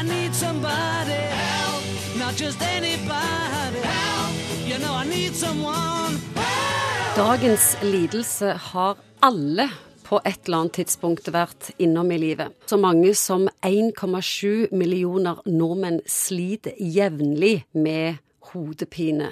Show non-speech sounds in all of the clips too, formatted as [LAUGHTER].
I need somebody help, not just anybody help. You know I need someone help. Dagens lidelse har alle på et eller annet tidspunkt vært innom i livet. Så mange som 1,7 millioner nordmenn sliter jevnlig med hodepine.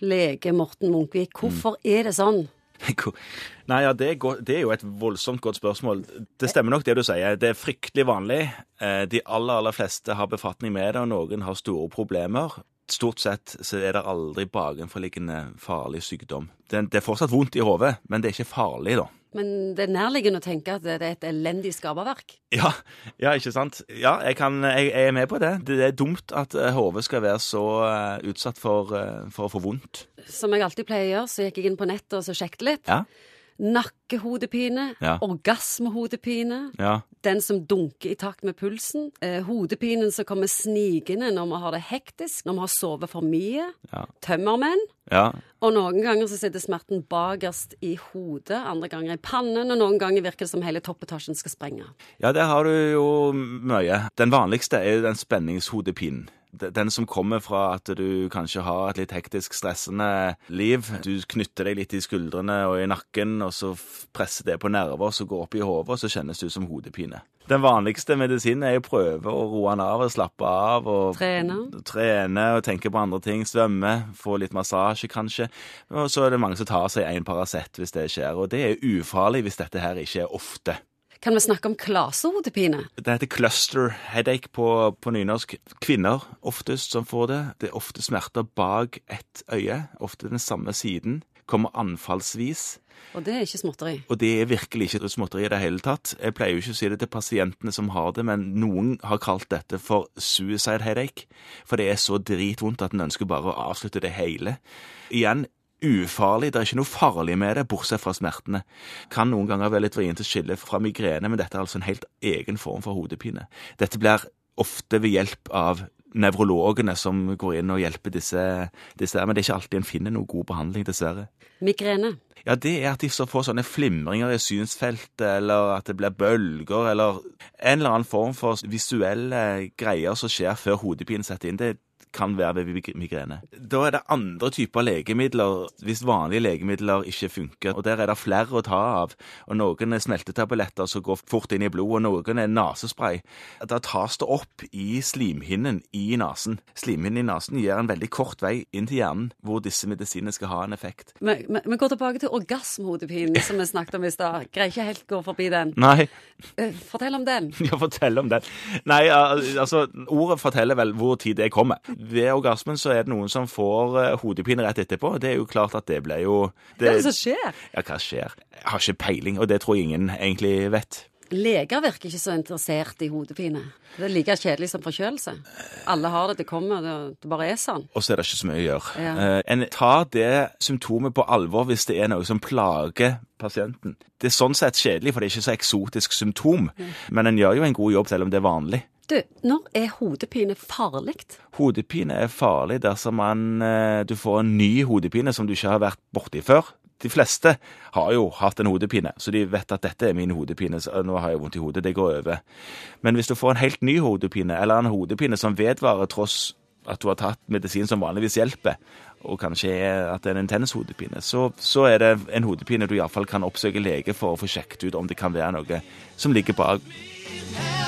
Lege Morten Munkvik, hvorfor er det sånn? [LAUGHS] Nei, ja, det er, godt, det er jo et voldsomt godt spørsmål. Det stemmer nok det du sier. Det er fryktelig vanlig. Eh, De aller, aller fleste har befatning med det, og noen har store problemer. Stort sett så er det aldri bakenforliggende farlig sykdom. Det, det er fortsatt vondt i hodet, men det er ikke farlig, da. Men det er nærliggende å tenke at det er et elendig skaperverk. Ja, ja, ikke sant? Ja, jeg, kan, jeg, jeg er med på det. Det er dumt at eh, hodet skal være så eh, utsatt for, eh, for å få vondt. Som jeg alltid pleier å gjøre, så gikk jeg inn på nettet og så sjekket litt. Ja, Nakkehodepine, Ja. orgasmehodepine, ja, den som dunker i takt med pulsen, eh, hodepinen som kommer snikende når vi har det hektisk, når vi har sovet for mye, ja. tømmermenn, ja. og noen ganger så sitter smerten bakerst i hodet, andre ganger i pannen, og noen ganger virker det som hele toppetasjen skal sprenge. Ja, der har du jo mye. Den vanligste er jo den spenningshodepinen. Den som kommer fra at du kanskje har et litt hektisk, stressende liv. Du knytter deg litt i skuldrene og i nakken, og så presser det på nerver som går opp i hodet, og så kjennes det ut som hodepine. Den vanligste medisinen er å prøve å roe den av og slappe av. og Trene. Trene og tenke på andre ting. Svømme, få litt massasje kanskje. Og så er det mange som tar seg en Paracet hvis det skjer. Og det er ufarlig hvis dette her ikke er ofte. Kan vi snakke om klasehodepine? Det heter cluster headache på, på nynorsk. Kvinner oftest som får det. Det er ofte smerter bak ett øye, ofte den samme siden. Kommer anfallsvis. Og det er ikke småtteri. Og det er virkelig ikke småtteri i det hele tatt. Jeg pleier jo ikke å si det til pasientene som har det, men noen har kalt dette for suicide headache. For det er så dritvondt at en ønsker bare å avslutte det hele. Igjen, ufarlig. Det er ikke noe farlig med det, bortsett fra smertene. Kan noen ganger være litt vrient å skille fra migrene, men dette er altså en helt egen form for hodepine. Dette blir ofte ved hjelp av nevrologene som går inn og hjelper disse, disse men det er ikke alltid en finner noe god behandling, dessverre. Migrene. Ja, det er at de så får sånne flimringer i synsfeltet, eller at det blir bølger, eller en eller annen form for visuelle greier som skjer før hodepinen setter inn. Det kan være ved migrene. Da er det andre typer legemidler, hvis vanlige legemidler ikke funker. Og der er det flere å ta av. Og noen er smeltetabletter som går fort inn i blodet, og noen er nesespray. Da tas det opp i slimhinnen i nesen. Slimhinnen i nesen gir en veldig kort vei inn til hjernen, hvor disse medisinene skal ha en effekt. Vi, går tilbake til orgasmehodepinen som vi snakket om i stad. Greier ikke helt gå forbi den. Nei, Eh, Fortell om den. Ja, fortell om den. Nei, altså, ordet forteller vel hvor tid det kommer. Ved orgasmen så er det noen som får eh, hodepine rett etterpå. Det er jo klart at det blir jo Hva er det som skjer? Ja, hva skjer? Jeg har ikke peiling, og det tror jeg ingen egentlig vet. Leger virker ikke så interessert i hodepine. Det er like kjedelig som forkjølelse. Alle har det, det kommer, det, bare er sånn. Og så er det ikke så mye å gjøre. Ja. Eh, en tar det symptomet på alvor hvis det er noe som plager pasienten. Det er sånn sett kjedelig, for det er ikke så eksotisk symptom. Men en gjør jo en god jobb selv om det er vanlig. Du, når er hodepine farlig? Hodepine er farlig dersom man, eh, du får en ny hodepine som du ikke har vært borti før. De fleste har jo hatt en hodepine, så de vet at dette er min hodepine. så nå har jeg vondt i hodet, det går over. Men hvis du får en helt ny hodepine, eller en hodepine som vedvarer tross at du har tatt medisin som vanligvis hjelper, og kanskje at det er en intens hodepine, så, så er det en hodepine du iallfall kan oppsøke lege for å få sjekket ut om det kan være noe som ligger bak.